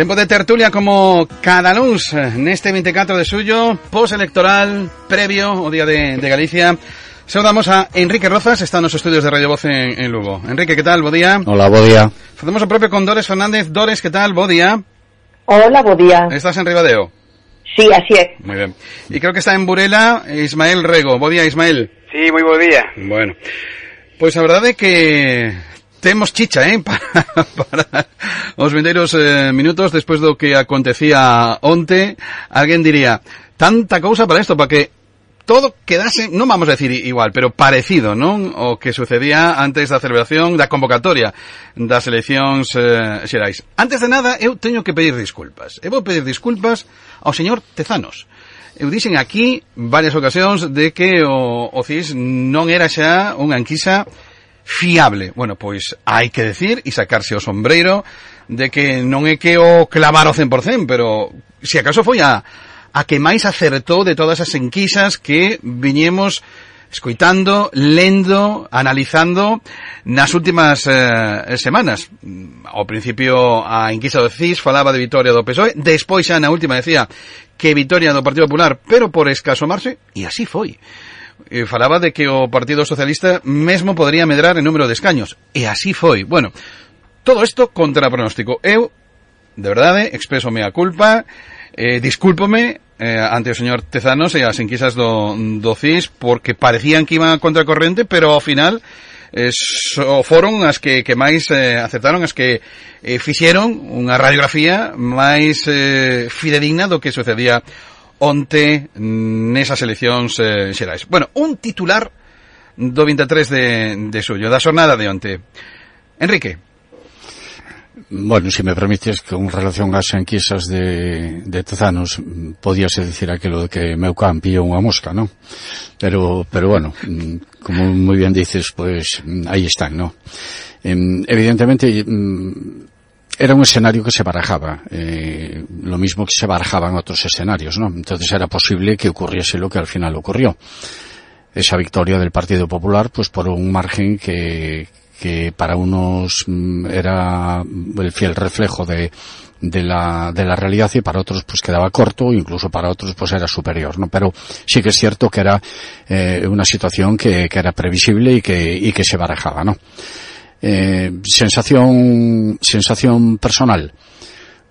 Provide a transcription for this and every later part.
Tempo de tertulia como cada luz neste 24 de suyo, post-electoral, previo o Día de, de Galicia. Saudamos a Enrique Rozas, está nos estudios de Radio Voz en, en Lugo. Enrique, que tal? Bo día. Hola, bo día. Facemos o propio con Dores Fernández. Dores, que tal? Bo día. Hola, bo día. Estás en Ribadeo. Sí, así é. Muy bien. Y creo que está en Burela Ismael Rego. Bo día, Ismael. Sí, moi bo día. Bueno, pois a verdade é que Temos chicha, eh, para, para os vindeiros eh, minutos despois do que acontecía onte, alguén diría, tanta cousa para isto, para que todo quedase, non vamos a decir igual, pero parecido, non? O que sucedía antes da celebración da convocatoria das eleccións eh, xerais. Antes de nada, eu teño que pedir disculpas. Eu vou pedir disculpas ao señor Tezanos. Eu dixen aquí varias ocasións de que o, o CIS non era xa unha enquisa fiable. Bueno, pois hai que decir e sacarse o sombreiro de que non é que o clavar o 100%, pero se acaso foi a, a que máis acertou de todas as enquisas que viñemos escoitando, lendo, analizando nas últimas eh, semanas. Ao principio a enquisa do CIS falaba de vitoria do PSOE, despois xa na última decía que vitoria do Partido Popular, pero por escaso marxe, e así foi eh, falaba de que o Partido Socialista mesmo podría medrar en número de escaños. E así foi. Bueno, todo isto contra pronóstico. Eu, de verdade, expreso a culpa, eh, discúlpome eh, ante o señor Tezanos e as enquisas do, do CIS porque parecían que iban a contracorrente, pero ao final eh, so, foron as que, que máis eh, aceptaron, as que eh, fixeron unha radiografía máis eh, fidedigna do que sucedía onte nesas eleccións eh, xerais. Bueno, un titular do 23 de, de suyo, da xornada de onte. Enrique. Bueno, se me permites, con relación ás enquisas de, de Tezanos, podíase dicir aquilo de que meu can pillou unha mosca, non? Pero, pero bueno, como moi ben dices, pois pues, aí están, non? Evidentemente, mm, era un escenario que se barajaba, eh, lo mismo que se barajaban otros escenarios, ¿no? Entonces era posible que ocurriese lo que al final ocurrió. Esa victoria del Partido Popular, pues por un margen que, que para unos mm, era el fiel reflejo de, de la, realidad y para otros pues quedaba corto, incluso para otros pues era superior, ¿no? Pero sí que es cierto que era eh, una situación que, era previsible y que se barajaba, ¿no? Eh, sensación, sensación personal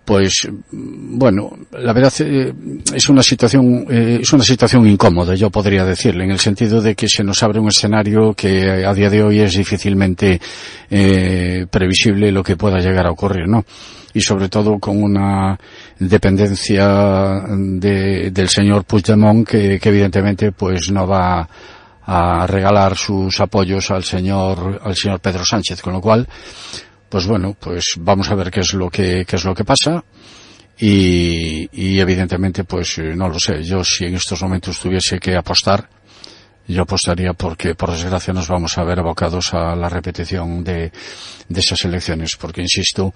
pues bueno, la verdad eh, es una situación eh, es una situación incómoda, yo podría decirle, en el sentido de que se nos abre un escenario que a día de hoy es difícilmente eh, previsible lo que pueda llegar a ocurrir, ¿no? Y sobre todo con una dependencia de, del señor Puigdemont que, que evidentemente pues no va a regalar sus apoyos al señor al señor Pedro Sánchez, con lo cual pues bueno, pues vamos a ver qué es lo que, qué es lo que pasa. Y, y evidentemente, pues eh, no lo sé. Yo si en estos momentos tuviese que apostar, yo apostaría porque, por desgracia, nos vamos a ver abocados a la repetición de, de esas elecciones. Porque, insisto,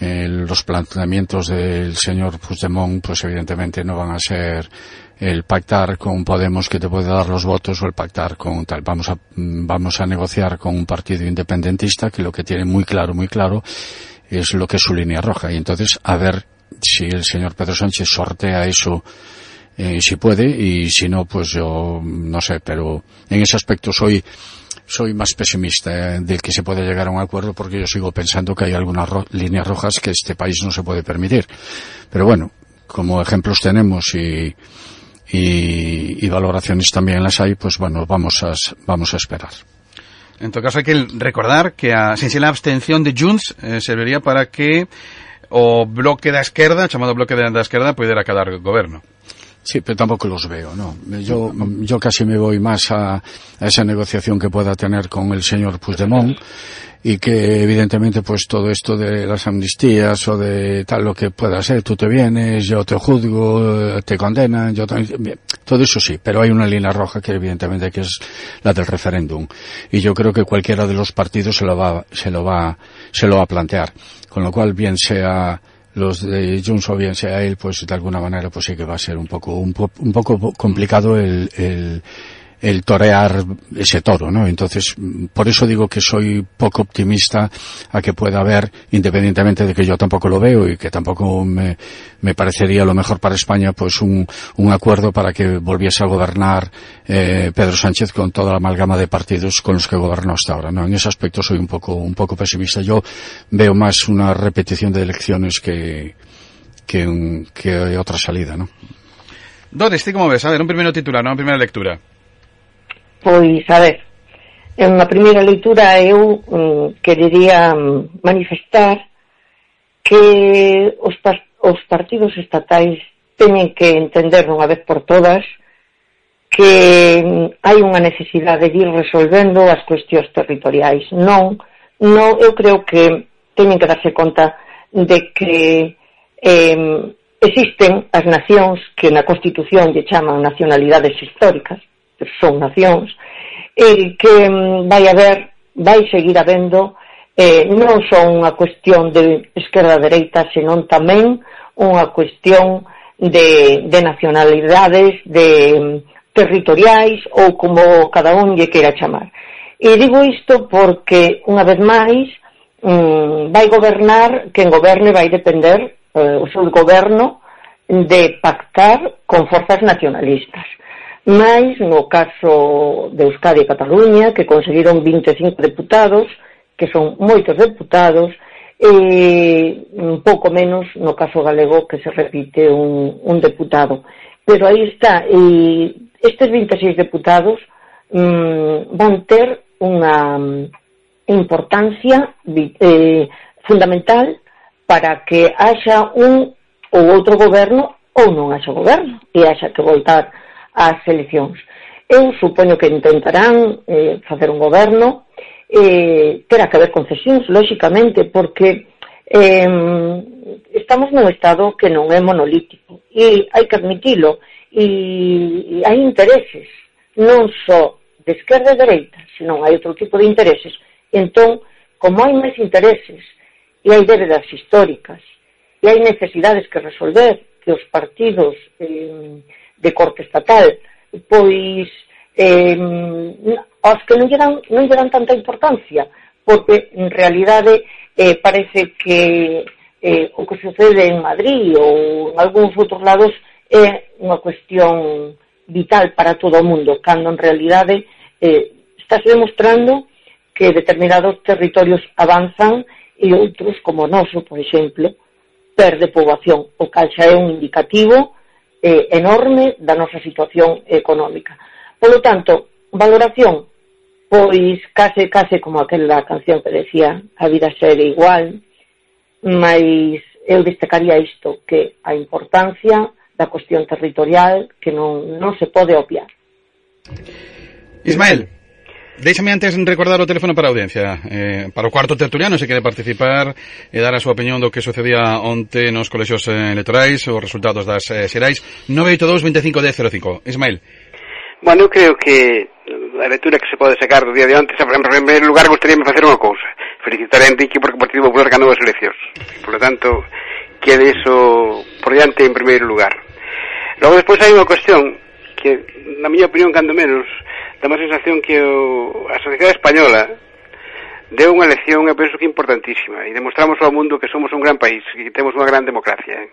eh, los planteamientos del señor Puigdemont, pues evidentemente no van a ser el pactar con Podemos que te puede dar los votos o el pactar con tal. Vamos a, vamos a negociar con un partido independentista que lo que tiene muy claro, muy claro, es lo que es su línea roja. Y entonces, a ver si el señor Pedro Sánchez sortea eso, eh, si puede, y si no, pues yo no sé, pero en ese aspecto soy, soy más pesimista eh, de que se puede llegar a un acuerdo porque yo sigo pensando que hay algunas ro líneas rojas que este país no se puede permitir. Pero bueno, como ejemplos tenemos y, y, y valoraciones también las hay, pues bueno, vamos a, vamos a esperar. En todo caso hay que recordar que a sinxela abstención de Junts eh, serviría para que o bloque da esquerda, chamado bloque da esquerda, pudera quedar goberno. Sí, pero tampoco los veo, ¿no? Yo, yo casi me voy más a, a esa negociación que pueda tener con el señor Puigdemont y que evidentemente pues todo esto de las amnistías o de tal lo que pueda ser, tú te vienes, yo te juzgo, te condenan, yo también, todo eso sí, pero hay una línea roja que evidentemente que es la del referéndum. Y yo creo que cualquiera de los partidos se lo va, se lo va, se lo va a plantear, con lo cual bien sea los de Junts o bien sea él, pues de alguna manera pues sí que va a ser un poco, un, po un poco complicado el, el el torear ese toro, ¿no? Entonces, por eso digo que soy poco optimista a que pueda haber, independientemente de que yo tampoco lo veo y que tampoco me, me parecería lo mejor para España, pues un, un acuerdo para que volviese a gobernar eh, Pedro Sánchez con toda la amalgama de partidos con los que gobernó hasta ahora, ¿no? En ese aspecto soy un poco, un poco pesimista. Yo veo más una repetición de elecciones que, que, un, que otra salida, ¿no? Ti como ves? A ver, un primeiro titular, non? primeira lectura. Pois, a ver, en a primeira leitura eu mm, querería mm, manifestar que os, par os partidos estatais teñen que entender unha vez por todas que mm, hai unha necesidade de ir resolvendo as cuestións territoriais. Non, non eu creo que teñen que darse conta de que eh, existen as nacións que na Constitución lle chaman nacionalidades históricas, son nacións, e que mm, vai haber, vai seguir habendo, eh, non só unha cuestión de esquerda-dereita, senón tamén unha cuestión de, de nacionalidades, de mm, territoriais ou como cada un lle queira chamar. E digo isto porque, unha vez máis, mm, vai gobernar, quen goberne vai depender eh, o seu goberno de pactar con forzas nacionalistas máis no caso de Euskadi e Cataluña, que conseguiron 25 deputados, que son moitos deputados, e un pouco menos no caso galego que se repite un, un deputado. Pero aí está, e estes 26 deputados mm, van ter unha mm, importancia eh, fundamental para que haxa un ou outro goberno ou non haxa goberno e haxa que voltar ás eleccións. Eu supoño que intentarán eh, facer un goberno, eh, terá que haber concesións, lóxicamente, porque eh, estamos nun estado que non é monolítico e hai que admitilo e, e hai intereses non só de esquerda e dereita senón hai outro tipo de intereses entón, como hai máis intereses e hai débedas históricas e hai necesidades que resolver que os partidos eh, de corte estatal, pois eh, aos que non lle dan, non lle dan tanta importancia, porque en realidade eh, parece que eh, o que sucede en Madrid ou en algúns outros lados é unha cuestión vital para todo o mundo, cando en realidade eh, estás demostrando que determinados territorios avanzan e outros, como o noso, por exemplo, perde poboación, o cal xa é un indicativo eh, enorme da nosa situación económica. Polo tanto, valoración, pois case, case como aquela canción que decía a vida segue igual, mas eu destacaría isto, que a importancia da cuestión territorial que non, non se pode obviar. Ismael, Déixame antes recordar o teléfono para a audiencia eh, Para o cuarto tertuliano se quere participar E dar a súa opinión do que sucedía onte nos colexios eh, electorais Os resultados das eh, xerais 982-2510-05 Ismael Bueno, eu creo que a lectura que se pode sacar do día de antes, en primeiro lugar, gostaríame facer unha cousa. Felicitar a Enrique porque o Partido Popular ganou as eleccións. Por lo tanto, quede iso por diante en primeiro lugar. Logo, despois hai unha cuestión que, na miña opinión, cando menos, dá má sensación que o, a sociedade española deu unha lección, eu penso que importantísima, e demostramos ao mundo que somos un gran país, que temos unha gran democracia. Eh.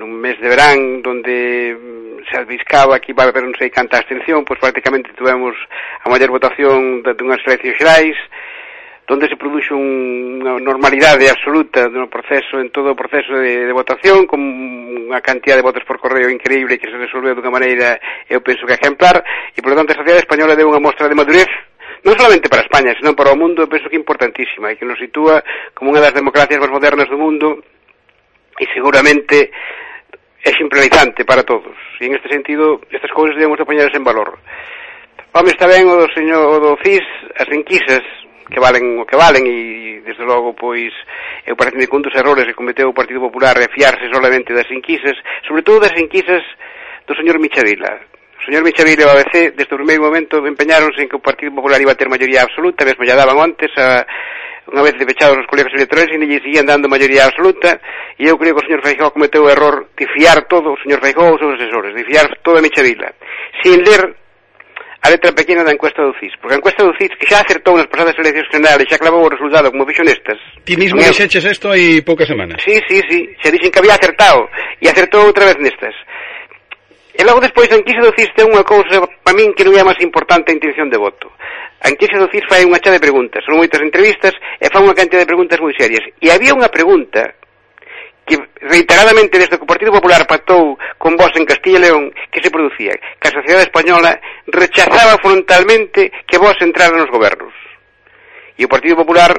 Nun mes de verán, donde mm, se albiscaba que iba a haber non sei canta abstención, pois prácticamente tivemos a maior votación de unhas eleccións xerais, donde se produxe unha normalidade absoluta no proceso, en todo o proceso de, de votación, con unha cantidad de votos por correo increíble que se resolveu dunha maneira, eu penso que exemplar, e, por lo tanto, a sociedade española deu unha mostra de madurez non solamente para España, senón para o mundo, eu penso que importantísima, e que nos sitúa como unha das democracias máis modernas do mundo, e seguramente exemplarizante para todos. E en este sentido, estas cousas debemos apoñarse en valor. Home, está ben o do señor o do CIS, as enquisas, que valen o que valen e desde logo pois eu parece que un dos errores que cometeu o Partido Popular é fiarse solamente das enquisas, sobre todo das enquisas do señor Michavila. O señor Michavila e o ABC desde o primeiro momento empeñáronse en que o Partido Popular iba a ter maioría absoluta, mesmo ya daban antes a unha vez de pechados os colegas electorais e lle seguían dando maioría absoluta e eu creo que o señor Feijó cometeu o error de fiar todo, o señor Feijó os seus asesores, de fiar toda Michavila, sin ler a letra pequena da encuesta do CIS. Porque a encuesta do CIS, que xa acertou nas pasadas eleccións generales, xa clavou o resultado como fixo nestas. Ti mismo dixeches isto hai poucas semanas. Sí, sí, sí. xa dixen que había acertado. E acertou outra vez nestas. E logo despois a enquisa do CIS ten unha cousa para min que non é máis importante a intención de voto. A enquisa do CIS fai unha chá de preguntas, son moitas entrevistas e fan unha cantidad de preguntas moi serias. E había unha pregunta que reiteradamente desde que o Partido Popular pactou con vos en Castilla e León que se producía, que a sociedade española rechazaba frontalmente que vos entrara nos gobernos. E o Partido Popular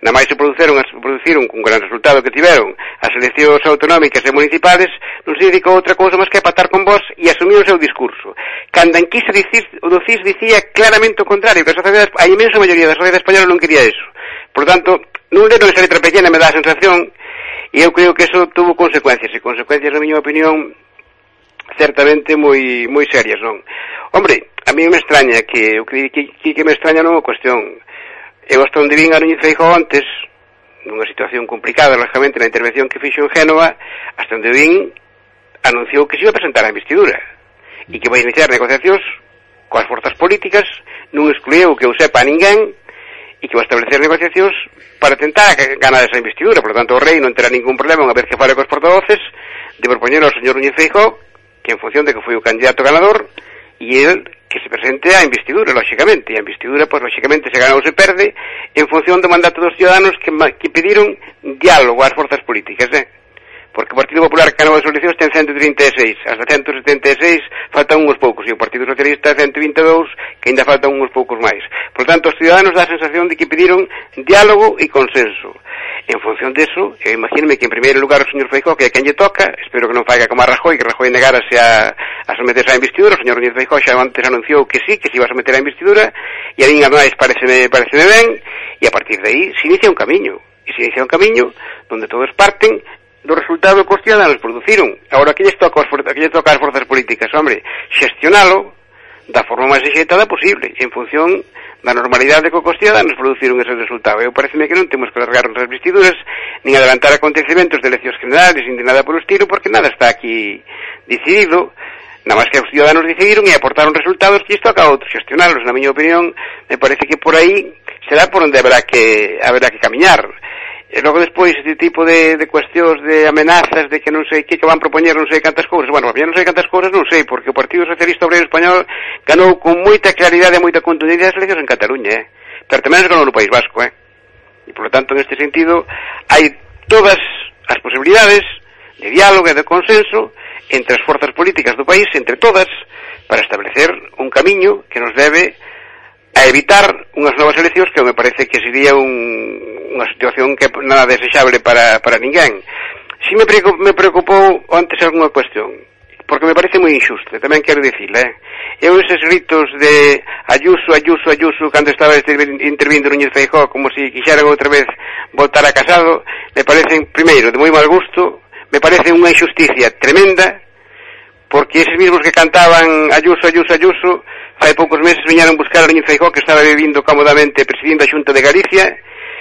na máis se produceron, se produciron con gran resultado que tiveron as eleccións autonómicas e municipales, non se dedicou outra cousa máis que a patar con vos e asumir o seu discurso. Cando en quise dicir, o do CIS dicía claramente o contrario, que a, sociedade, a imensa maioría da sociedade española non quería eso. Por tanto, non leno esa letra pequena me dá a sensación E eu creo que eso tuvo consecuencias, e consecuencias, na miña opinión, certamente moi moi serias, non? Hombre, a mí me extraña que o que, que, que me extraña non é cuestión. Eu hasta onde vin a Núñez Feijóo antes, nunha situación complicada, lógicamente, na intervención que fixo en Génova, hasta onde vin anunciou que se iba a presentar a investidura e que vai iniciar negociacións coas forzas políticas, non exclueu que eu sepa a ninguén e que vai establecer negociacións para tentar ganar esa investidura. Por lo tanto, o Rei non terá ningún problema unha vez que fale cos portavoces de propoñer ao señor Núñez Feijó que en función de que foi o candidato ganador e el que se presente a investidura, lógicamente. E a investidura, pois, lógicamente, se gana ou se perde en función do mandato dos ciudadanos que, que pediron diálogo ás forzas políticas, eh? porque o Partido Popular que ganou as eleccións ten 136, hasta 176 faltan uns poucos, e o Partido Socialista 122, que ainda faltan uns poucos máis. Por tanto, os ciudadanos dá a sensación de que pediron diálogo e consenso. En función deso, eu imagíneme que en primeiro lugar o señor Feijó, que é quen lle toca, espero que non faiga como a Rajoy, que Rajoy negarase a, a someterse á investidura, o señor Núñez Feijó xa antes anunciou que sí, que se iba a someter á investidura, e a mí máis pareceme, pareceme ben, e a partir de aí se inicia un camiño, e se inicia un camiño donde todos parten do resultado que os cidadanos produciron. Agora, que lles toca, as, que lles toca as forzas políticas, hombre, xestionalo da forma máis exeitada posible, en función da normalidade que os cidadanos produciron ese resultado. Eu pareceme que non temos que largar as vestiduras, nin adelantar acontecimentos de eleccións generales, nin de nada por o estilo, porque nada está aquí decidido, nada máis que os cidadanos decidiron e aportaron resultados que isto acaba outro xestionarlos, na miña opinión, me parece que por aí será por onde haberá que haberá que camiñar. E logo despois este tipo de, de cuestións de amenazas de que non sei que que van propoñer non sei cantas cousas. Bueno, non sei cantas cousas, non sei, porque o Partido Socialista Obrero Español ganou con moita claridade e moita contundencia as eleccións en Cataluña, eh? pero tamén ganou no País Vasco, eh? E, por lo tanto, neste sentido, hai todas as posibilidades de diálogo e de consenso entre as forzas políticas do país, entre todas, para establecer un camiño que nos debe a evitar unhas novas eleccións que me parece que sería un, unha situación que nada desexable para, para ninguén. Si me, preocup, me preocupou antes algunha cuestión, porque me parece moi injusto, tamén quero dicirle, eh? Eu eses gritos de Ayuso, Ayuso, Ayuso, cando estaba intervindo Núñez Feijó, como se si quixeran outra vez votar a Casado, me parecen, primeiro, de moi mal gusto, me parece unha injusticia tremenda, porque eses mismos que cantaban Ayuso, Ayuso, Ayuso, Hai poucos meses viñaron buscar a Núñez Feijó que estaba vivindo cómodamente presidindo a Xunta de Galicia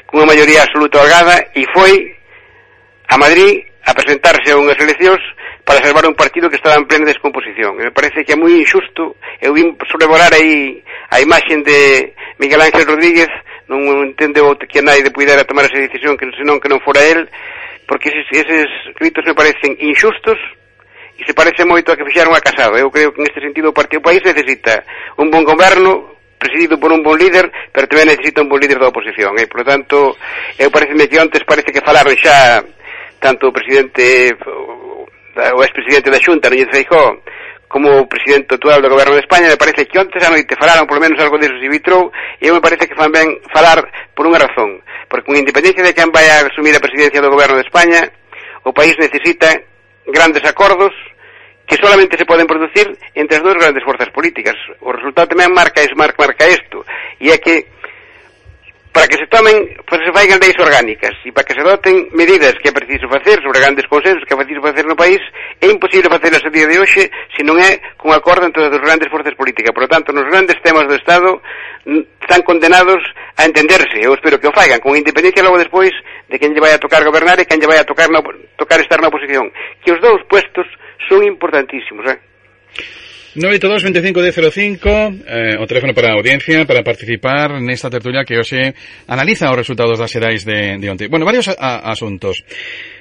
cunha maioría absoluta holgada e foi a Madrid a presentarse a unhas eleccións para salvar un partido que estaba en plena descomposición. E me parece que é moi injusto, eu vim sobrevolar aí a imaxen de Miguel Ángel Rodríguez, non entendeu que naide puidera tomar esa decisión, que senón que non fora él, porque eses, eses gritos me parecen injustos, e se parece moito a que fixaron a Casado. Eu creo que neste sentido o Partido País necesita un bon goberno presidido por un bon líder, pero tamén necesita un bon líder da oposición. E, por tanto, eu pareceme que antes parece que falaron xa tanto o presidente o expresidente da Xunta, Núñez Feijó, como o presidente actual do Goberno de España, me parece que antes a noite falaron por lo menos algo disso se vitrou, e eu me parece que fan ben falar por unha razón, porque con independencia de quen vai a asumir a presidencia do Goberno de España, o país necesita grandes acordos que solamente se poden producir entre as dúas grandes forzas políticas. O resultado tamén marca, es, marca, marca isto, e é que para que se tomen, para se faigan leis orgánicas e para que se adopten medidas que é preciso facer sobre grandes consensos que é preciso facer no país, é imposible facer a día de hoxe se non é con acordo entre as grandes forzas políticas. Por lo tanto, nos grandes temas do Estado están condenados a entenderse. Eu espero que o faigan con independencia logo despois de quen lle vai a tocar gobernar e quen lle vai a tocar, na, tocar estar na oposición. Que os dous puestos son importantísimos, eh? 982 25 de 05 eh, o teléfono para audiencia para participar nesta tertulia que hoxe analiza os resultados das xerais de, de onte. Bueno, varios a, asuntos.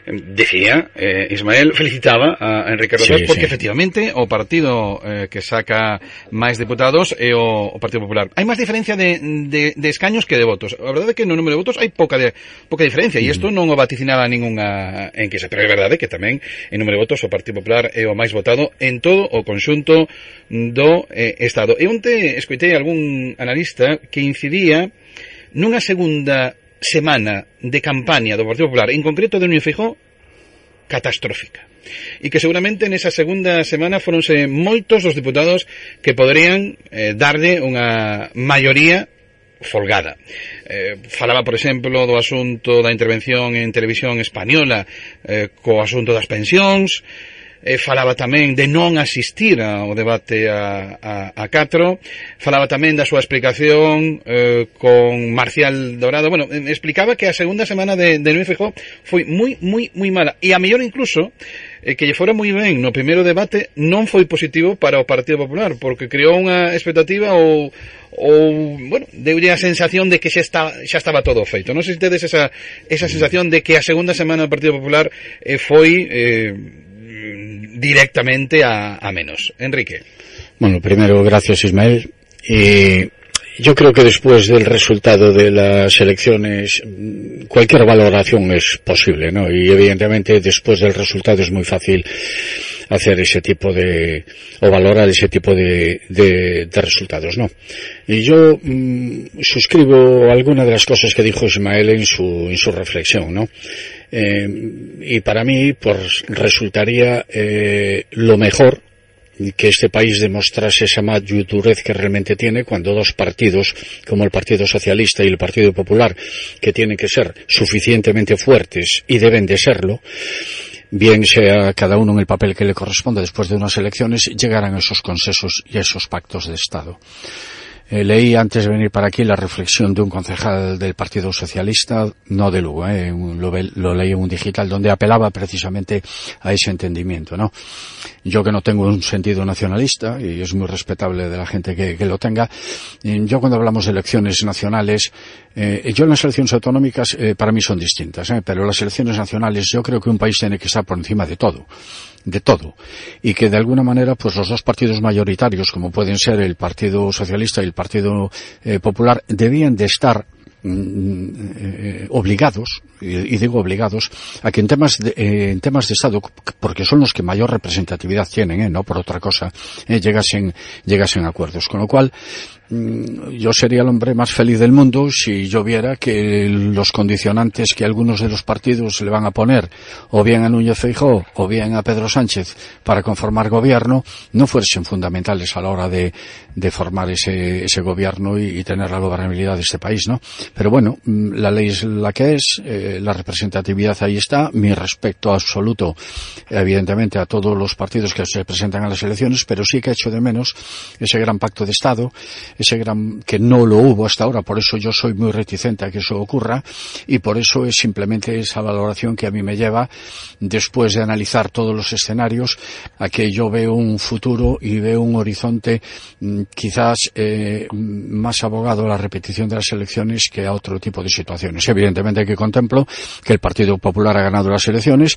Dicía, eh, Ismael felicitaba a Enrique Rodríguez sí, porque sí. efectivamente o partido eh, que saca máis deputados é o, o Partido Popular. Hai máis diferencia de, de, de escaños que de votos. A verdade é que no número de votos hai pouca de, pouca diferencia e mm. isto non o vaticinaba ningunha enquisa, pero é verdade que tamén en número de votos o Partido Popular é o máis votado en todo o conxunto do eh, Estado. E onte escoitei algún analista que incidía nunha segunda semana de campaña do Partido Popular, en concreto de Núñez Feijó, catastrófica. E que seguramente nesa segunda semana foronse moitos os diputados que poderían eh, darlle unha maioría folgada. Eh, falaba, por exemplo, do asunto da intervención en televisión española eh, co asunto das pensións, eh, eh, falaba tamén de non asistir ao debate a, a, a Catro, falaba tamén da súa explicación eh, con Marcial Dorado, bueno, explicaba que a segunda semana de, de Núñez Feijóo foi moi, moi, moi mala, e a mellor incluso eh, que lle fora moi ben no primeiro debate non foi positivo para o Partido Popular, porque creou unha expectativa ou, ou bueno, deulle a sensación de que xa, está, xa estaba todo feito. Non sei se tedes esa, esa sensación de que a segunda semana do Partido Popular eh, foi eh, directamente a, a menos. Enrique. Bueno, primero, gracias Ismael. Y yo creo que después del resultado de las elecciones cualquier valoración es posible, ¿no? Y evidentemente después del resultado es muy fácil hacer ese tipo de o valorar ese tipo de, de, de resultados, ¿no? Y yo mmm, suscribo alguna de las cosas que dijo Ismael en su en su reflexión, ¿no? Eh, y para mí, pues resultaría eh, lo mejor que este país demostrase esa madurez que realmente tiene cuando dos partidos, como el Partido Socialista y el Partido Popular, que tienen que ser suficientemente fuertes y deben de serlo, bien sea cada uno en el papel que le corresponde después de unas elecciones, llegaran a esos consensos y a esos pactos de Estado. Eh, leí antes de venir para aquí la reflexión de un concejal del Partido Socialista, no de Lugo, eh, lo, leí en un digital, donde apelaba precisamente a ese entendimiento, ¿no? Yo que no tengo un sentido nacionalista, y es muy respetable de la gente que, lo tenga, yo cuando hablamos de elecciones nacionales, eh, yo en las elecciones autonómicas eh, para mí son distintas, eh, pero las elecciones nacionales yo creo que un país tiene que estar por encima de todo de todo. Y que de alguna manera pues los dos partidos mayoritarios como pueden ser el Partido Socialista y el Partido eh, Popular debían de estar mm, eh, obligados y, digo obligados a que en temas de, eh, en temas de estado porque son los que mayor representatividad tienen no por otra cosa llegasen llegasen a acuerdos. Con lo cual Mm, yo sería el hombre más feliz del mundo si yo viera que los condicionantes que algunos de los partidos le van a poner, o bien a Núñez Feijóo, o bien a Pedro Sánchez, para conformar gobierno, no fuesen fundamentales a la hora de, de formar ese, ese gobierno y, y, tener la gobernabilidad de este país, ¿no? Pero bueno, mm, la ley es la que es, eh, la representatividad ahí está, mi respeto absoluto, evidentemente, a todos los partidos que se presentan a las elecciones, pero sí que he hecho de menos ese gran pacto de Estado, ese gran, que no lo hubo hasta ahora, por eso yo soy muy reticente a que eso ocurra y por eso es simplemente esa valoración que a mí me lleva, después de analizar todos los escenarios, a que yo veo un futuro y veo un horizonte mm, quizás eh, más abogado a la repetición de las elecciones que a otro tipo de situaciones. Evidentemente que contemplo que el Partido Popular ha ganado las elecciones,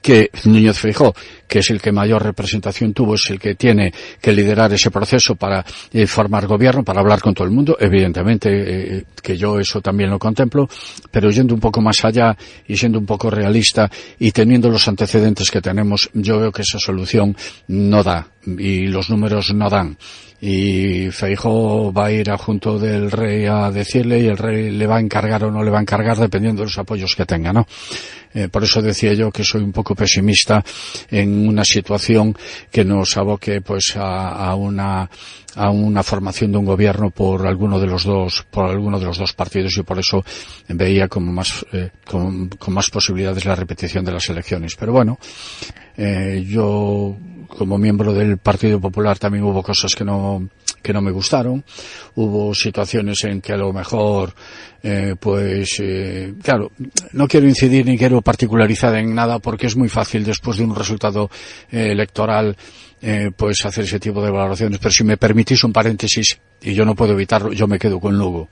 que Núñez Feijó, que es el que mayor representación tuvo, es el que tiene que liderar ese proceso para eh, formar gobierno, para hablar con todo el mundo. Evidentemente eh, que yo eso también lo contemplo, pero yendo un poco más allá y siendo un poco realista y teniendo los antecedentes que tenemos, yo veo que esa solución no da y los números no dan y Feijo va a ir a junto del rey a decirle y el rey le va a encargar o no le va a encargar dependiendo de los apoyos que tenga, ¿no? Eh, por eso decía yo que soy un poco pesimista en una situación que nos aboque pues a, a una a una formación de un gobierno por alguno de los dos por alguno de los dos partidos y por eso veía como más eh, con, con, más posibilidades la repetición de las elecciones. Pero bueno eh, yo como miembro del Partido Popular también hubo cosas que no que no me gustaron, hubo situaciones en que a lo mejor, eh, pues, eh, claro, no quiero incidir ni quiero particularizar en nada porque es muy fácil después de un resultado eh, electoral eh, pues hacer ese tipo de valoraciones. Pero si me permitís un paréntesis, y yo no puedo evitarlo, yo me quedo con Lugo.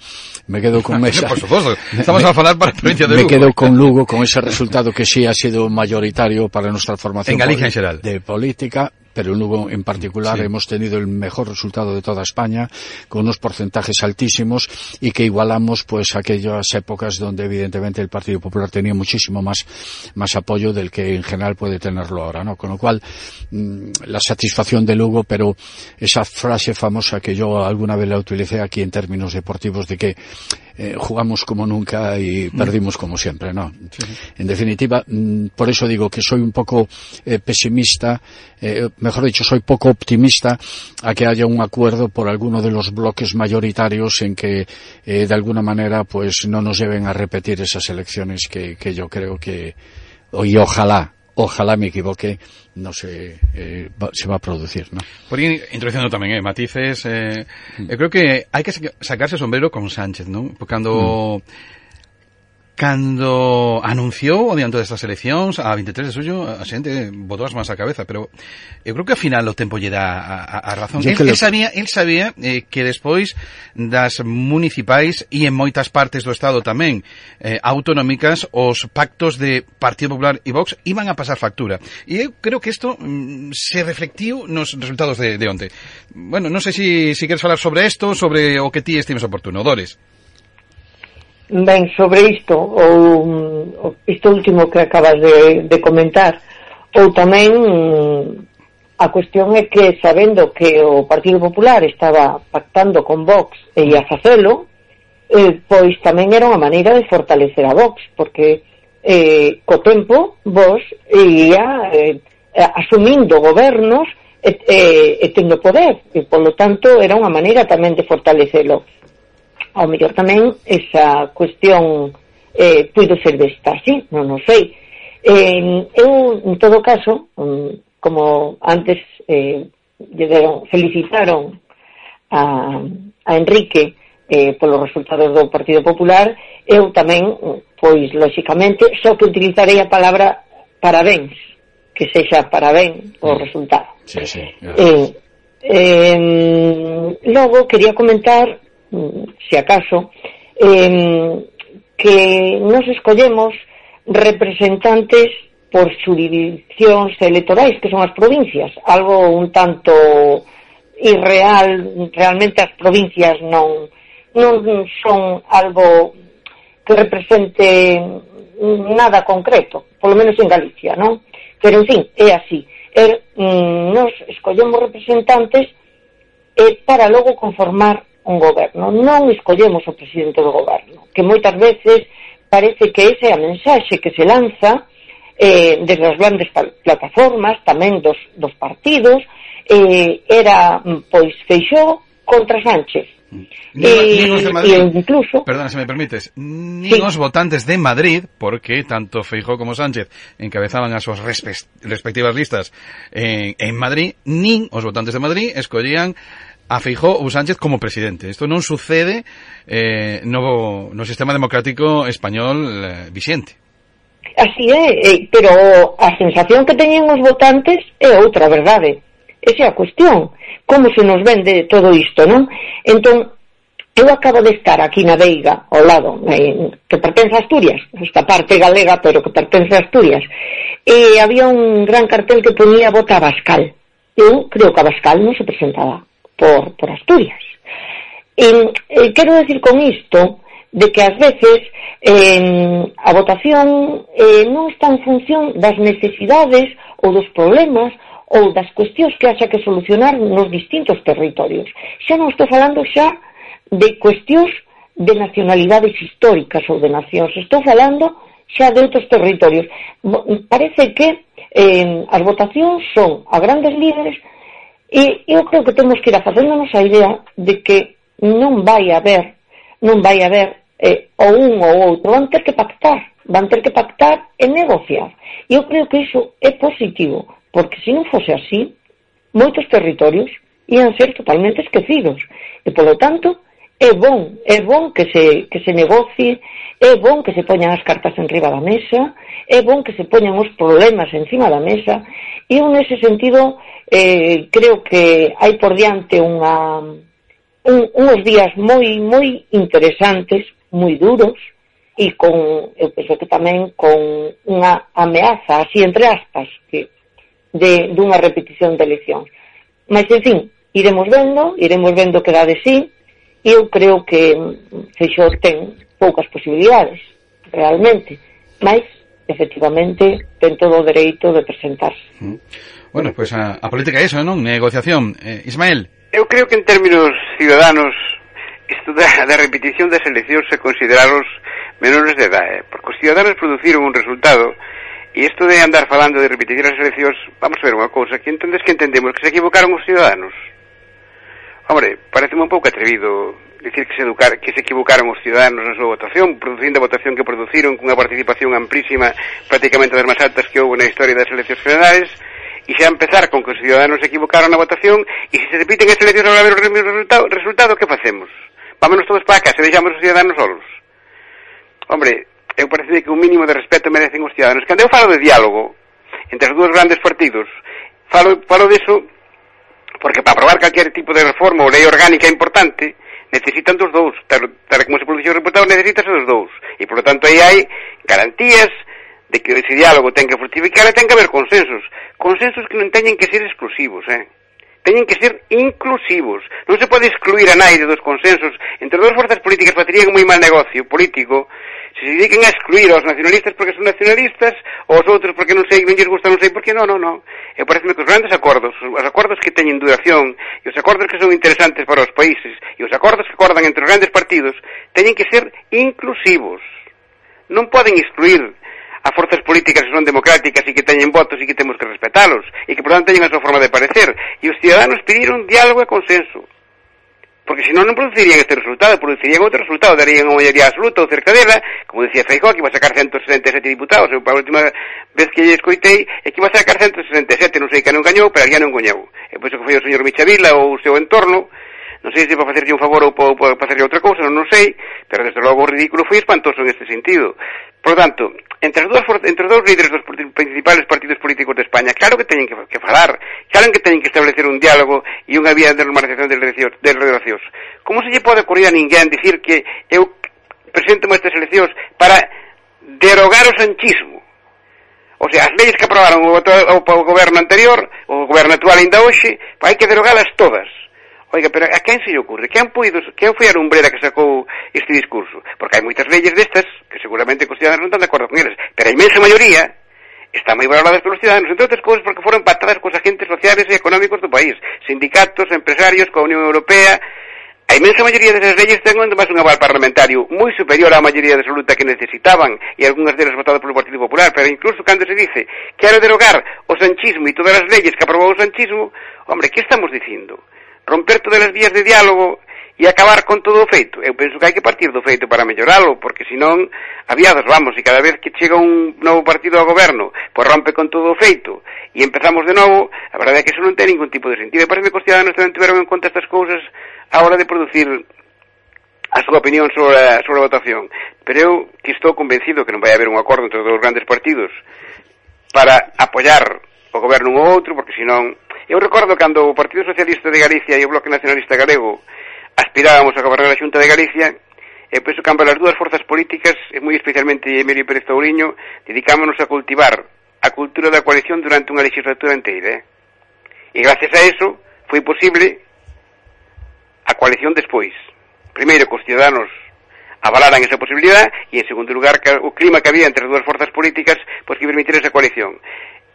Me quedo con esa... Por supuesto, estamos me, a hablar para la provincia de Me quedo con Lugo, con ese resultado que sí ha sido mayoritario para nuestra formación En Galicia en general. de política, pero en Lugo en particular Sí. hemos tenido el mejor resultado de toda España, con unos porcentajes altísimos y que igualamos pues aquellas épocas donde evidentemente el Partido Popular tenía muchísimo más, más apoyo del que en general puede tenerlo ahora, ¿no? Con lo cual, mm, la satisfacción de Lugo, pero esa frase famosa que yo alguna vez la utilicé aquí en términos deportivos de que eh, jugamos como nunca y perdimos como siempre, ¿no? En definitiva, mm, por eso digo que soy un poco eh, pesimista, eh, mejor dicho, soy poco optimista a que haya un acuerdo por alguno de los bloques mayoritarios en que, eh, de alguna manera, pues no nos lleven a repetir esas elecciones que, que yo creo que, y ojalá, ojalá me equivoque, no se, eh, va- se va a producir, ¿no? Por ir introduciendo tamén eh, matices, eh, eu creo que hai que saca- sacarse sombrero con Sánchez, non? Porque cando cando anunciou o adianto destas eleccións a 23 de suyo, a xente botou as mans á cabeza pero eu creo que ao final o tempo lle dá a, a, a razón. Yo él, él sabía, él sabía eh, que despois das municipais e en moitas partes do Estado tamén eh, autonómicas os pactos de Partido Popular e Vox iban a pasar factura. E eu creo que isto mm, se reflectiu nos resultados de, de onte. Bueno, non sei se si, si queres falar sobre isto sobre o que ti estimes oportuno, Dores. Ben, sobre isto, ou isto último que acabas de, de comentar, ou tamén a cuestión é que sabendo que o Partido Popular estaba pactando con Vox e ia facelo, eh, pois tamén era unha maneira de fortalecer a Vox, porque eh, co tempo Vox ia eh, asumindo gobernos e, e, e tendo poder, e polo tanto era unha maneira tamén de fortalecelo ao mellor tamén esa cuestión eh, puido ser desta, sí, non o sei. Eh, eu, en todo caso, mm, como antes eh, lle deron, felicitaron a, a Enrique eh, polos resultados do Partido Popular, eu tamén, pois, lóxicamente, só que utilizarei a palabra parabéns, que sexa parabén o mm. resultado. Sí, sí, eh, eh, logo, quería comentar se acaso, eh, que nos escollemos representantes por jurisdiccións electorais, que son as provincias, algo un tanto irreal, realmente as provincias non non son algo que represente nada concreto, polo menos en Galicia, non? Pero, en fin, é así. Er, nos escollemos representantes é, para logo conformar un goberno, non escollemos o presidente do goberno, que moitas veces parece que esa é a mensaxe que se lanza eh, desde as grandes plataformas, tamén dos, dos partidos, eh, era, mm, pois, Feixó contra Sánchez. Mm. Ni, eh, ni de Madrid, e incluso... perdona, se me permites, ni sí. os votantes de Madrid, porque tanto Feijó como Sánchez encabezaban as súas respectivas listas en, en Madrid, nin os votantes de Madrid escollían a Feijó ou Sánchez como presidente. Isto non sucede eh, no, no sistema democrático español eh, vixente. Así é, pero a sensación que teñen os votantes é outra verdade. Esa é a cuestión. Como se nos vende todo isto, non? Entón, eu acabo de estar aquí na Veiga, ao lado, eh, que pertence a Asturias, esta parte galega, pero que pertence a Asturias, e había un gran cartel que ponía vota a Bascal. Eu creo que a Bascal non se presentaba por, por Asturias. E, eh, quero decir con isto de que ás veces eh, a votación eh, non está en función das necesidades ou dos problemas ou das cuestións que haxa que solucionar nos distintos territorios. Xa non estou falando xa de cuestións de nacionalidades históricas ou de nacións. Estou falando xa de outros territorios. Parece que eh, as votacións son a grandes líderes E eu creo que temos que ir a facéndonos a idea de que non vai haber, non vai haber eh, ou un ou outro, van ter que pactar, van ter que pactar e negociar. Eu creo que iso é positivo, porque se non fose así, moitos territorios ian ser totalmente esquecidos. E, polo tanto, é bon, é bon que se, que se negocie, É bon que se poñan as cartas en riba da mesa, é bon que se poñan os problemas encima da mesa, e eu nese sentido eh, creo que hai por diante unha, un, uns días moi, moi interesantes, moi duros, e con, eu penso que tamén con unha ameaza, así entre aspas, que, de, dunha repetición de eleccións. Mas, en fin, iremos vendo, iremos vendo que dá de sí, e eu creo que Feixó ten poucas posibilidades, realmente. Mais, efectivamente, ten todo o dereito de presentarse. Mm. Bueno, pois pues a, a política é iso, non? Negociación. Eh, Ismael. Eu creo que en términos ciudadanos isto da, da repetición das eleccións se consideraros menores de edad, eh? porque os ciudadanos produciron un resultado E isto de andar falando de repetir as eleccións, vamos a ver unha cousa, que entendes que entendemos que se equivocaron os ciudadanos. Hombre, parece un pouco atrevido decir que se, educar, que se equivocaron os ciudadanos na súa votación, producindo a votación que produciron cunha participación amplísima, prácticamente das máis altas que houve na historia das eleccións federales, e xa empezar con que os ciudadanos se equivocaron na votación, e se se repiten as eleccións para ver o mesmo resultado, resultado, que facemos? Vámonos todos para casa se deixamos os ciudadanos solos. Hombre, eu parece que un mínimo de respeto merecen os ciudadanos. Cando eu falo de diálogo entre os dous grandes partidos, falo, falo disso porque para aprobar calquer tipo de reforma ou lei orgánica importante, necesitan dos dous, tal, tal como se produciu o resultado, necesitas dos dous. E, por lo tanto, aí hai garantías de que ese diálogo ten que fructificar e ten que haber consensos. Consensos que non teñen que ser exclusivos, eh? teñen que ser inclusivos. Non se pode excluir a naide dos consensos entre dúas forzas políticas facería moi mal negocio político se dediquen a excluir aos nacionalistas porque son nacionalistas, aos outros porque non sei, non lles gusta, non sei por que, non, non, non. E pareceme que os grandes acordos, os acordos que teñen duración, e os acordos que son interesantes para os países, e os acordos que acordan entre os grandes partidos, teñen que ser inclusivos. Non poden excluir a forzas políticas que son democráticas e que teñen votos e que temos que respetalos e que, por tanto, teñen a súa forma de parecer. E os ciudadanos pediron diálogo e consenso porque senón non producirían este resultado, producirían outro resultado, darían unha maioría absoluta ou cerca dela, como decía Feijó, que iba a sacar 167 diputados, eu para a última vez que lle escoitei, é que iba a sacar 167, non sei que non gañou, pero alguén non gañou. E pois que foi o señor Michavila ou o seu entorno, non sei se para facerlle un favor ou para, para facerlle outra cousa, non, non sei, pero desde logo o ridículo foi espantoso en este sentido. Por tanto, entre as dúas entre os dous líderes dos principales partidos políticos de España, claro que teñen que, que falar, claro que teñen que establecer un diálogo e unha vía de normalización de relacións. Como se lle pode ocurrir a ninguén dicir que eu presento estas eleccións para derogar o sanchismo? O sea, as leis que aprobaron o, o, o goberno anterior, o goberno actual ainda hoxe, hai que derogalas todas. Oiga, pero a quen se lle ocurre? Quen, puido, quen foi a lumbrera que sacou este discurso? Porque hai moitas leyes destas que seguramente os cidadãos non están de acordo con eles, pero a imensa maioría están moi valoradas polos cidadãos, entre outras cousas porque foron pactadas cos agentes sociales e económicos do país, sindicatos, empresarios, coa Unión Europea, A imensa maioría desas leyes ten además un aval parlamentario moi superior á maioría absoluta que necesitaban e algunhas delas votadas polo Partido Popular, pero incluso cando se dice quero derogar o sanchismo e todas as leyes que aprobou o sanchismo, hombre, que estamos dicindo? romper todas as vías de diálogo e acabar con todo o feito. Eu penso que hai que partir do feito para melloralo, porque senón aviados vamos, e cada vez que chega un novo partido ao goberno, pois rompe con todo o feito, e empezamos de novo, a verdade é que iso non ten ningún tipo de sentido. E parece que os cidadanos tamén tiveron en conta estas cousas a hora de producir a súa opinión sobre a, sobre a votación. Pero eu que estou convencido que non vai haber un acordo entre os dos grandes partidos para apoiar o goberno un ou outro, porque senón Eu recordo cando o Partido Socialista de Galicia e o Bloque Nacionalista Galego aspirábamos a gobernar a Xunta de Galicia, e penso que ambas as dúas forzas políticas, e moi especialmente Emilio Pérez Tauriño, dedicámonos a cultivar a cultura da coalición durante unha legislatura inteira. Eh? E gracias a eso foi posible a coalición despois. Primeiro, que os ciudadanos avalaran esa posibilidad e, en segundo lugar, que o clima que había entre as dúas forzas políticas pois pues, que permitir esa coalición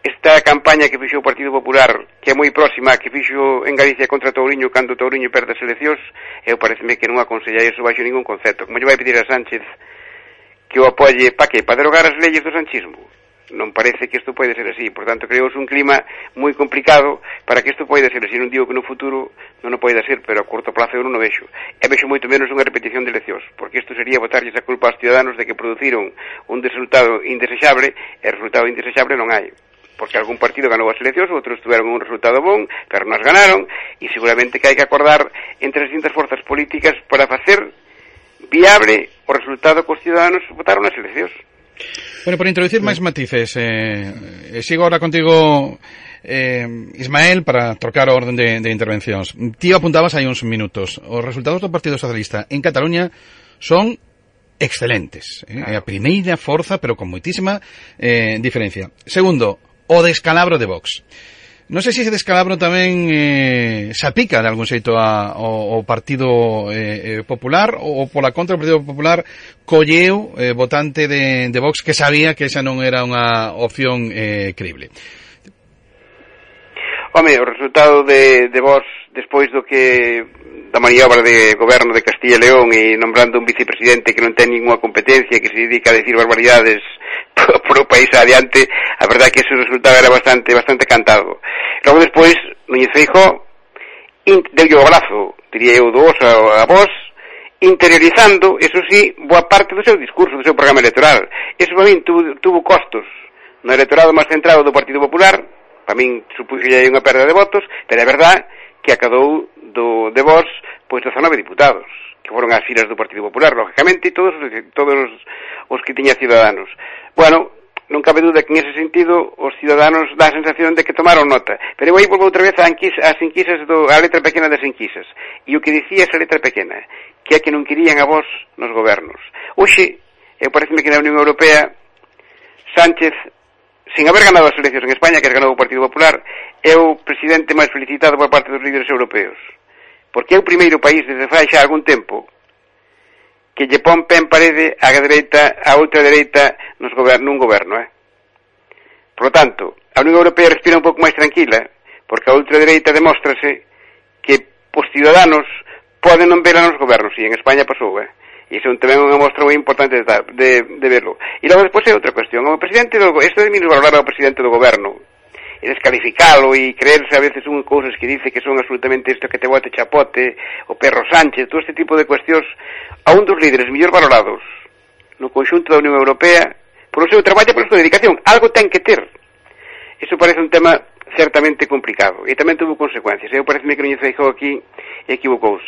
esta campaña que fixo o Partido Popular, que é moi próxima, que fixo en Galicia contra Touriño cando Touriño perde as eleccións, eu pareceme que non aconsellai eso baixo ningún concepto. Como lle vai pedir a Sánchez que o apoie pa que? Pa derogar as leyes do sanchismo? Non parece que isto pode ser así. Por tanto, creouse un clima moi complicado para que isto pode ser así. Non digo que no futuro non o pode ser, pero a curto plazo eu non o vexo. E vexo moito menos unha repetición de eleccións, porque isto sería botarlles a culpa aos ciudadanos de que produciron un resultado indesexable, e resultado indesexable non hai porque algún partido ganou as eleccións, outros tiveron un resultado bon, pero nos ganaron, e seguramente que hai que acordar entre as distintas forzas políticas para facer viable o resultado que os cidadanos votaron nas eleccións. Bueno, por introducir máis matices, eh, eh sigo agora contigo eh, Ismael para trocar o orden de, de intervencións. Ti apuntabas hai uns minutos. Os resultados do Partido Socialista en Cataluña son excelentes. Eh? Claro. É a primeira forza, pero con moitísima eh, diferencia. Segundo, o descalabro de Vox. Non sei se ese descalabro tamén eh, salpica de algún xeito a, o, o Partido eh, eh Popular ou pola contra o Partido Popular colleu eh, votante de, de Vox que sabía que esa non era unha opción eh, creíble. Home, o resultado de, de Vox despois do que da maniobra de goberno de Castilla e León e nombrando un vicepresidente que non ten ninguna competencia que se dedica a decir barbaridades por o país adiante, a verdade é que ese resultado era bastante bastante cantado. Logo despois, Núñez Feijó deu o brazo, diría eu, do oso a, a vos, interiorizando, eso sí, boa parte do seu discurso, do seu programa electoral. Eso para min tuvo, tuvo costos no electorado máis centrado do Partido Popular, para min supuxo aí unha perda de votos, pero é verdad que acadou do, de vos pois 19 diputados que foron as filas do Partido Popular, lógicamente, e todos, todos os, os que tiña Ciudadanos. Bueno, non cabe duda que en ese sentido os ciudadanos dá a sensación de que tomaron nota. Pero eu aí volvo outra vez a as enquisas do, a letra pequena das enquisas. E o que dicía esa letra pequena, que é que non querían a vos nos gobernos. Oxe, eu pareceme que na Unión Europea, Sánchez, sin haber ganado as eleccións en España, que ganou o Partido Popular, é o presidente máis felicitado por parte dos líderes europeos. Porque é o primeiro país desde fai xa algún tempo que lle pon pen parede a dereita, a outra dereita nos goberno, un goberno, eh? Por tanto, a Unión Europea respira un pouco máis tranquila, porque a outra dereita demóstrase que os ciudadanos poden non ver a nos gobernos, e en España pasou, eh? E iso tamén é unha mostra moi importante de, de, de verlo. E logo despois é outra cuestión. O presidente do, isto de mí valorar ao presidente do goberno, e descalificalo e creerse a veces un cousas que dice que son absolutamente isto que te bote chapote, o perro Sánchez, todo este tipo de cuestións a un dos líderes mellor valorados no conxunto da Unión Europea polo seu traballo e pola súa dedicación. Algo ten que ter. iso parece un tema certamente complicado e tamén tuvo consecuencias. Eu parece que Núñez Feijóo aquí equivocouse.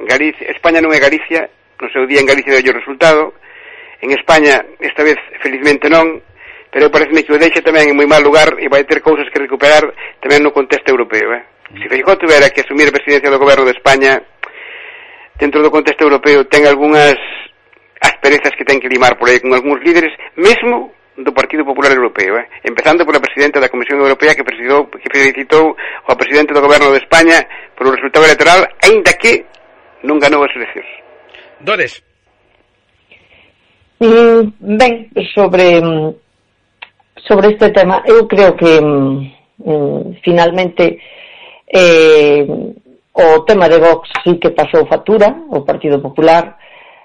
Galicia, España non é Galicia, no seu día en Galicia deu o resultado, en España esta vez felizmente non, pero parece que o deixa tamén en moi mal lugar e vai ter cousas que recuperar tamén no contexto europeo. Eh? Mm. Se Feijó tuvera que asumir a presidencia do goberno de España dentro do contexto europeo ten algunhas asperezas que ten que limar por aí con algúns líderes, mesmo do Partido Popular Europeo, eh? empezando pola presidenta da Comisión Europea que, presidou, que felicitou ao presidente do Goberno de España polo resultado electoral, aínda que non ganou as eleccións. Dores. Mm, ben, sobre mm, sobre este tema, eu creo que mm, mm, finalmente eh, o tema de Vox sí que pasou factura o Partido Popular,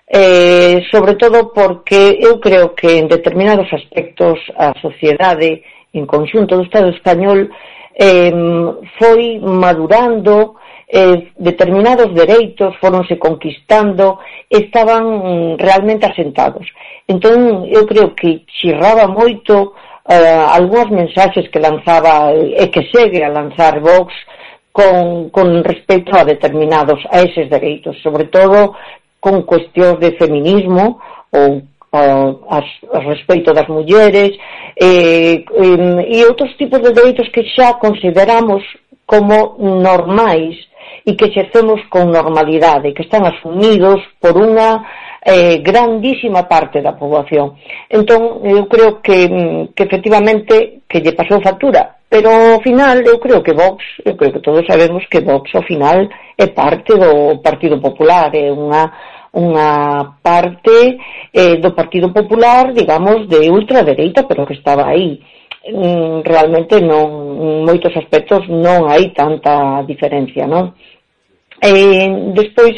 eh, sobre todo porque eu creo que en determinados aspectos a sociedade en conxunto do Estado español eh, foi madurando eh, determinados dereitos foronse conquistando estaban mm, realmente asentados. Entón eu creo que chirraba moito eh, algunhas mensaxes que lanzaba e que segue a lanzar Vox con, con respecto a determinados a eses dereitos, sobre todo con cuestións de feminismo ou eh, a, a respeito das mulleres eh, e, e, e outros tipos de dereitos que xa consideramos como normais e que xercemos con normalidade, que están asumidos por unha eh, grandísima parte da poboación. Entón, eu creo que, mm, que efectivamente que lle pasou factura, pero ao final eu creo que Vox, eu creo que todos sabemos que Vox ao final é parte do Partido Popular, é unha unha parte eh, do Partido Popular, digamos, de ultradereita, pero que estaba aí mm, realmente non en moitos aspectos non hai tanta diferencia, non? Eh, despois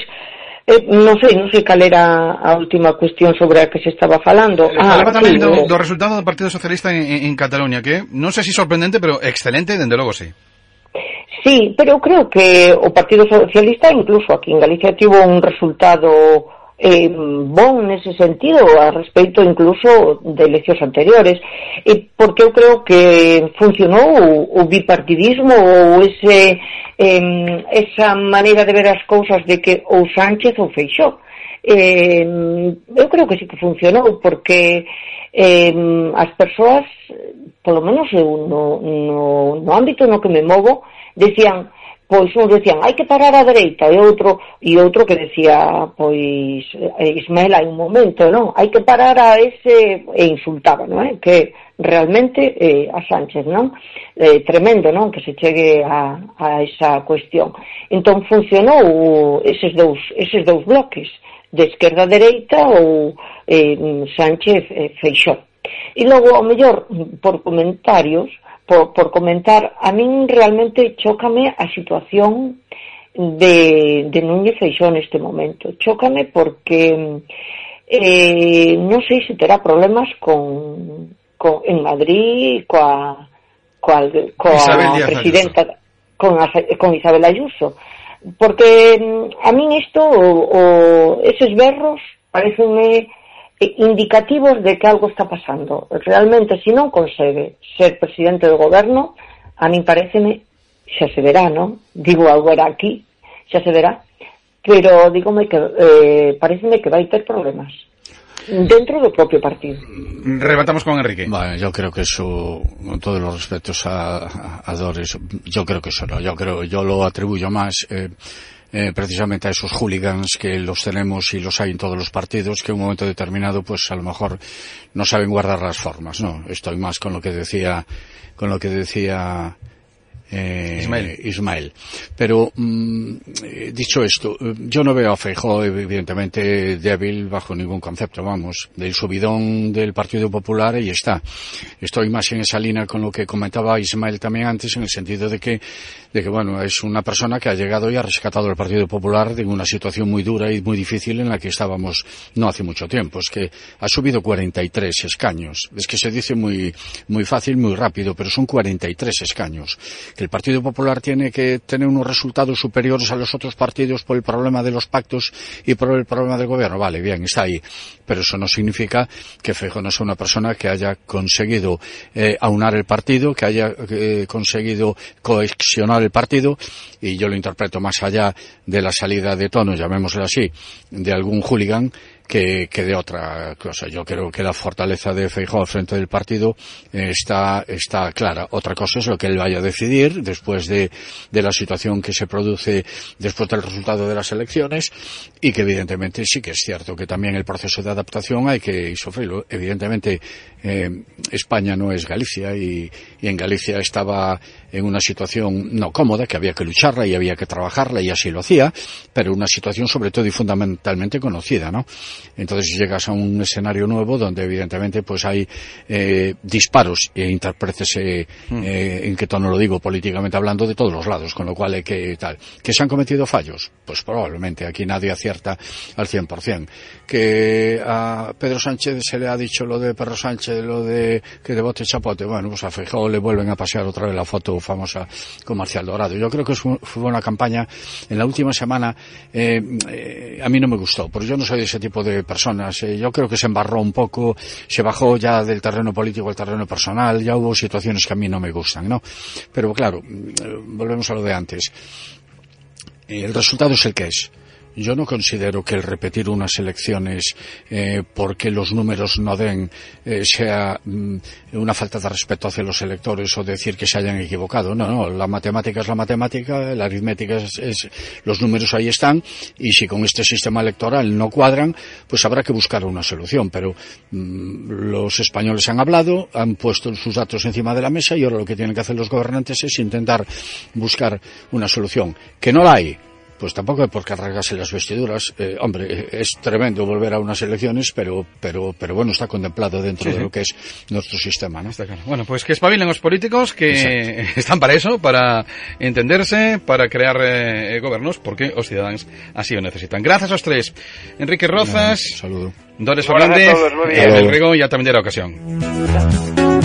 Eh, non sei, non sei cal era a última cuestión sobre a que se estaba falando. Eh, ah, falaba tamén sí, do, eh. do resultado do Partido Socialista en, en Cataluña, que non sei se si sorprendente, pero excelente, dende logo sí. Sí, pero eu creo que o Partido Socialista incluso aquí en Galicia tivo un resultado eh, bon nese sentido a respecto incluso de eleccións anteriores. E porque eu creo que funcionou o, o bipartidismo ou ese, eh, esa maneira de ver as cousas de que ou Sánchez ou Feixó eh, eu creo que sí que funcionou porque eh, as persoas polo menos eu no, no, no ámbito no que me movo decían pois uns decían, hai que parar á dereita, e outro, e outro que decía, pois, Ismael, hai un momento, non? Hai que parar a ese, e insultaba, non é? Que realmente eh, a Sánchez, non? Eh, tremendo, non? Que se chegue a, a esa cuestión. Entón funcionou eses dous, eses dous bloques, de esquerda a dereita ou eh, Sánchez eh, Feixó. E logo, ao mellor, por comentarios, por, por comentar, a min realmente chócame a situación de, de Núñez Feixó neste momento. Chócame porque eh, non sei se terá problemas con, con en Madrid coa, coa, coa presidenta con, con Isabel Ayuso porque a min isto o, o, eses berros parecenme indicativos de que algo está pasando. Realmente, se non consegue ser presidente do goberno, a min pareceme, xa se verá, non? Digo algo era aquí, xa se verá, pero dígome que eh, pareceme que vai ter problemas dentro do propio partido. Rebatamos con Enrique. Bueno, yo creo que eso, con todos los respetos a, a Doris, yo creo que eso no, yo creo, yo lo atribuyo más, eh, eh, precisamente a esos hooligans que los tenemos y los hay en todos los partidos que en un momento determinado pues a lo mejor no saben guardar las formas, ¿no? Estoy más con lo que decía con lo que decía eh, Ismael. Ismael. Pero, mm, eh, dicho esto, eh, yo no veo a Feijóo evidentemente débil bajo ningún concepto, vamos, del subidón del Partido Popular y está. Estoy más en esa línea con lo que comentaba Ismael también antes, en el sentido de que, de que bueno, es una persona que ha llegado y ha rescatado al Partido Popular de una situación muy dura y muy difícil en la que estábamos no hace mucho tiempo. Es que ha subido 43 escaños. Es que se dice muy, muy fácil, muy rápido, pero son 43 escaños que el Partido Popular tiene que tener unos resultados superiores a los otros partidos por el problema de los pactos y por el problema del gobierno. Vale, bien, está ahí. Pero eso no significa que Feijóo no sea una persona que haya conseguido eh, aunar el partido, que haya eh, conseguido cohesionar el partido, y yo lo interpreto más allá de la salida de tono, llamémoslo así, de algún hooligan, que, que de otra cosa. Yo creo que la fortaleza de Feijóo frente del partido eh, está, está clara. Otra cosa es lo que él vaya a decidir después de, de la situación que se produce después del resultado de las elecciones y que evidentemente sí que es cierto que también el proceso de adaptación hay que sufrirlo. Evidentemente eh, España no es Galicia y, y en Galicia estaba en una situación no cómoda, que había que lucharla y había que trabajarla y así lo hacía, pero una situación sobre todo y fundamentalmente conocida, ¿no? Entonces llegas a un escenario nuevo donde evidentemente pues hay eh, disparos e interprétese mm. eh, en qué tono lo digo políticamente hablando de todos los lados, con lo cual hay que tal. ¿Que se han cometido fallos? Pues probablemente aquí nadie acierta al 100%. Que a Pedro Sánchez se le ha dicho lo de Pedro Sánchez, lo de que de bote chapote, bueno, pues a Feijóo le vuelven a pasear otra vez la foto famosa con Marcial Dorado. Yo creo que fue una campaña en la última semana eh, eh, a mí no me gustó, porque yo no soy de ese tipo de de personas. Eh, yo creo que se embarró un poco, se bajó ya del terreno político al terreno personal, ya hubo situaciones que a mí no me gustan, ¿no? Pero claro, mm, volvemos a lo de antes. El resultado es el que es. Yo no considero que el repetir unas elecciones eh, porque los números no den eh, sea mm, una falta de respeto hacia los electores o decir que se hayan equivocado. No, no, la matemática es la matemática, la aritmética es, los números ahí están y si con este sistema electoral no cuadran, pues habrá que buscar una solución. Pero mm, los españoles han hablado, han puesto sus datos encima de la mesa y ahora lo que tienen que hacer los gobernantes es intentar buscar una solución. Que no la hay, pues tampoco hay por qué arreglarse las vestiduras. Eh, hombre, es tremendo volver a unas elecciones, pero, pero, pero bueno, está contemplado dentro sí, de lo que es nuestro sistema, ¿no? Está claro. Bueno, pues que espabilen los políticos que Exacto. están para eso, para entenderse, para crear eh, gobiernos, porque los ciudadanos así lo necesitan. Gracias a los tres. Enrique Rozas. Un saludo. Dores Fernández, el Rigo, ya también de la ocasión.